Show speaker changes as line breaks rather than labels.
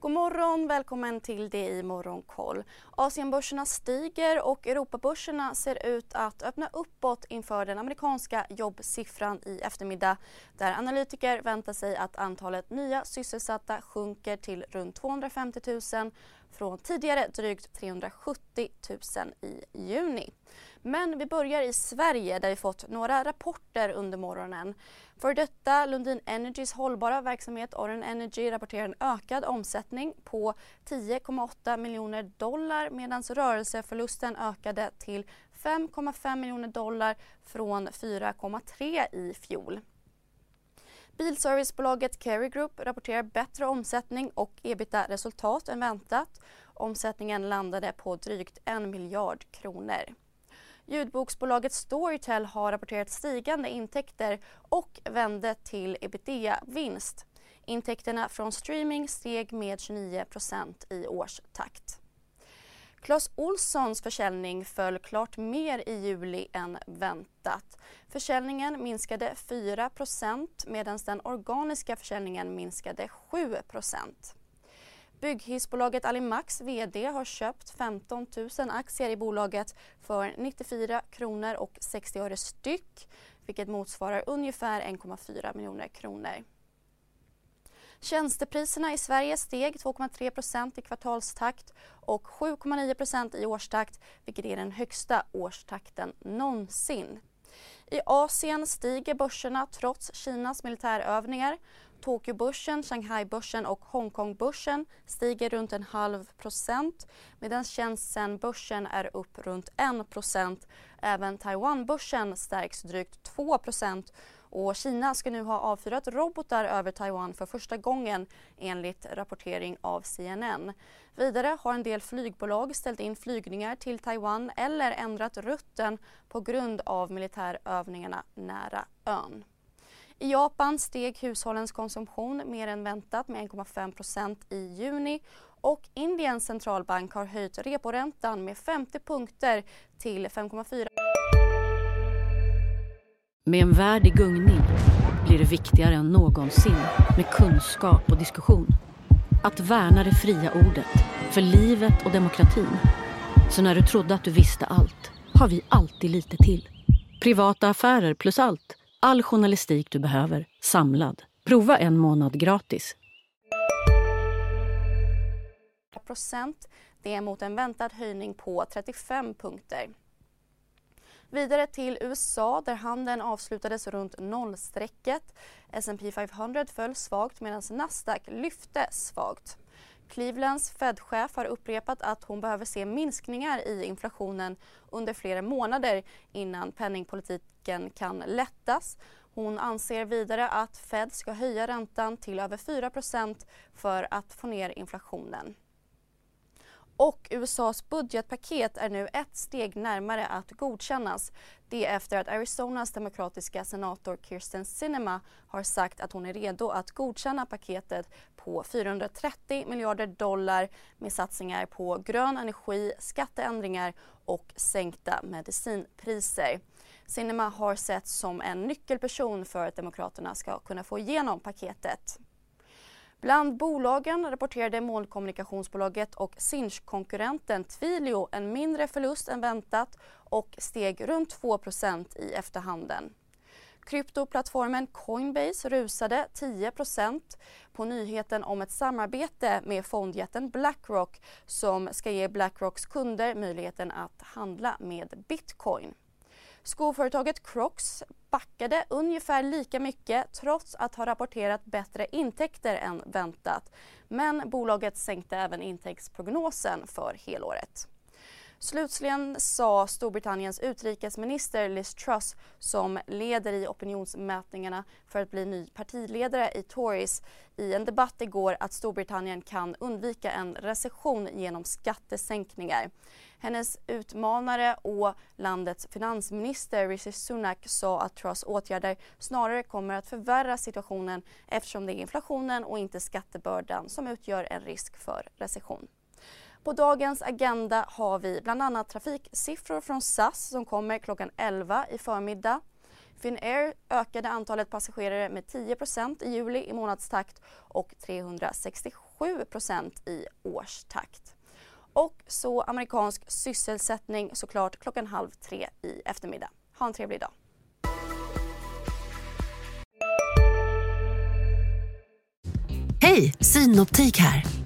God morgon, välkommen till det i Morgonkoll. Asienbörserna stiger och Europabörserna ser ut att öppna uppåt inför den amerikanska jobbsiffran i eftermiddag där analytiker väntar sig att antalet nya sysselsatta sjunker till runt 250 000 från tidigare drygt 370 000 i juni. Men vi börjar i Sverige där vi fått några rapporter under morgonen. För detta Lundin Energys hållbara verksamhet Oren Energy rapporterar en ökad omsättning på 10,8 miljoner dollar medan rörelseförlusten ökade till 5,5 miljoner dollar från 4,3 i fjol. Bilservicebolaget Kerry Group rapporterar bättre omsättning och ebitda-resultat än väntat. Omsättningen landade på drygt en miljard kronor. Ljudboksbolaget Storytel har rapporterat stigande intäkter och vände till ebitda-vinst. Intäkterna från streaming steg med 29 i årstakt. Clas Olssons försäljning föll klart mer i juli än väntat. Försäljningen minskade 4 medan den organiska försäljningen minskade 7 Bygghissbolaget Alimax VD har köpt 15 000 aktier i bolaget för 94 kronor och 60 öre styck vilket motsvarar ungefär 1,4 miljoner kronor. Tjänstepriserna i Sverige steg 2,3% i kvartalstakt och 7,9% i årstakt vilket är den högsta årstakten någonsin. I Asien stiger börserna trots Kinas militärövningar. Tokyobörsen, Shanghaibörsen och Hongkongbörsen stiger runt en halv procent medan Shenzhenbörsen är upp runt 1 procent. Även Taiwanbörsen stärks drygt 2 procent och Kina ska nu ha avfyrat robotar över Taiwan för första gången enligt rapportering av CNN. Vidare har en del flygbolag ställt in flygningar till Taiwan eller ändrat rutten på grund av militärövningarna nära ön. I Japan steg hushållens konsumtion mer än väntat med 1,5% i juni och Indiens centralbank har höjt reporäntan med 50 punkter till 5,4
med en värld i gungning blir det viktigare än någonsin med kunskap och diskussion. Att värna det fria ordet, för livet och demokratin. Så när du trodde att du visste allt, har vi alltid lite till. Privata affärer plus allt. All journalistik du behöver, samlad. Prova en månad gratis.
procent. Det är mot en väntad höjning på 35 punkter. Vidare till USA där handeln avslutades runt nollstrecket. S&P 500 föll svagt medan Nasdaq lyfte svagt. Clevelands Fed-chef har upprepat att hon behöver se minskningar i inflationen under flera månader innan penningpolitiken kan lättas. Hon anser vidare att Fed ska höja räntan till över 4% för att få ner inflationen. Och USAs budgetpaket är nu ett steg närmare att godkännas. Det efter att Arizonas demokratiska senator Kirsten Sinema har sagt att hon är redo att godkänna paketet på 430 miljarder dollar med satsningar på grön energi, skatteändringar och sänkta medicinpriser. Sinema har setts som en nyckelperson för att Demokraterna ska kunna få igenom paketet. Bland bolagen rapporterade molnkommunikationsbolaget och Sinch-konkurrenten Twilio en mindre förlust än väntat och steg runt 2% i efterhanden. Kryptoplattformen Coinbase rusade 10% på nyheten om ett samarbete med fondjätten Blackrock som ska ge Blackrocks kunder möjligheten att handla med bitcoin. Skoföretaget Crocs backade ungefär lika mycket trots att ha rapporterat bättre intäkter än väntat. Men bolaget sänkte även intäktsprognosen för helåret. Slutligen sa Storbritanniens utrikesminister Liz Truss som leder i opinionsmätningarna för att bli ny partiledare i Tories i en debatt igår att Storbritannien kan undvika en recession genom skattesänkningar. Hennes utmanare och landets finansminister Rishi Sunak sa att Truss åtgärder snarare kommer att förvärra situationen eftersom det är inflationen och inte skattebördan som utgör en risk för recession. På dagens agenda har vi bland annat trafiksiffror från SAS som kommer klockan 11 i förmiddag. Finnair ökade antalet passagerare med 10% i juli i månadstakt och 367% i årstakt. Och så amerikansk sysselsättning såklart klockan halv tre i eftermiddag. Ha en trevlig dag.
Hej, Synoptik här.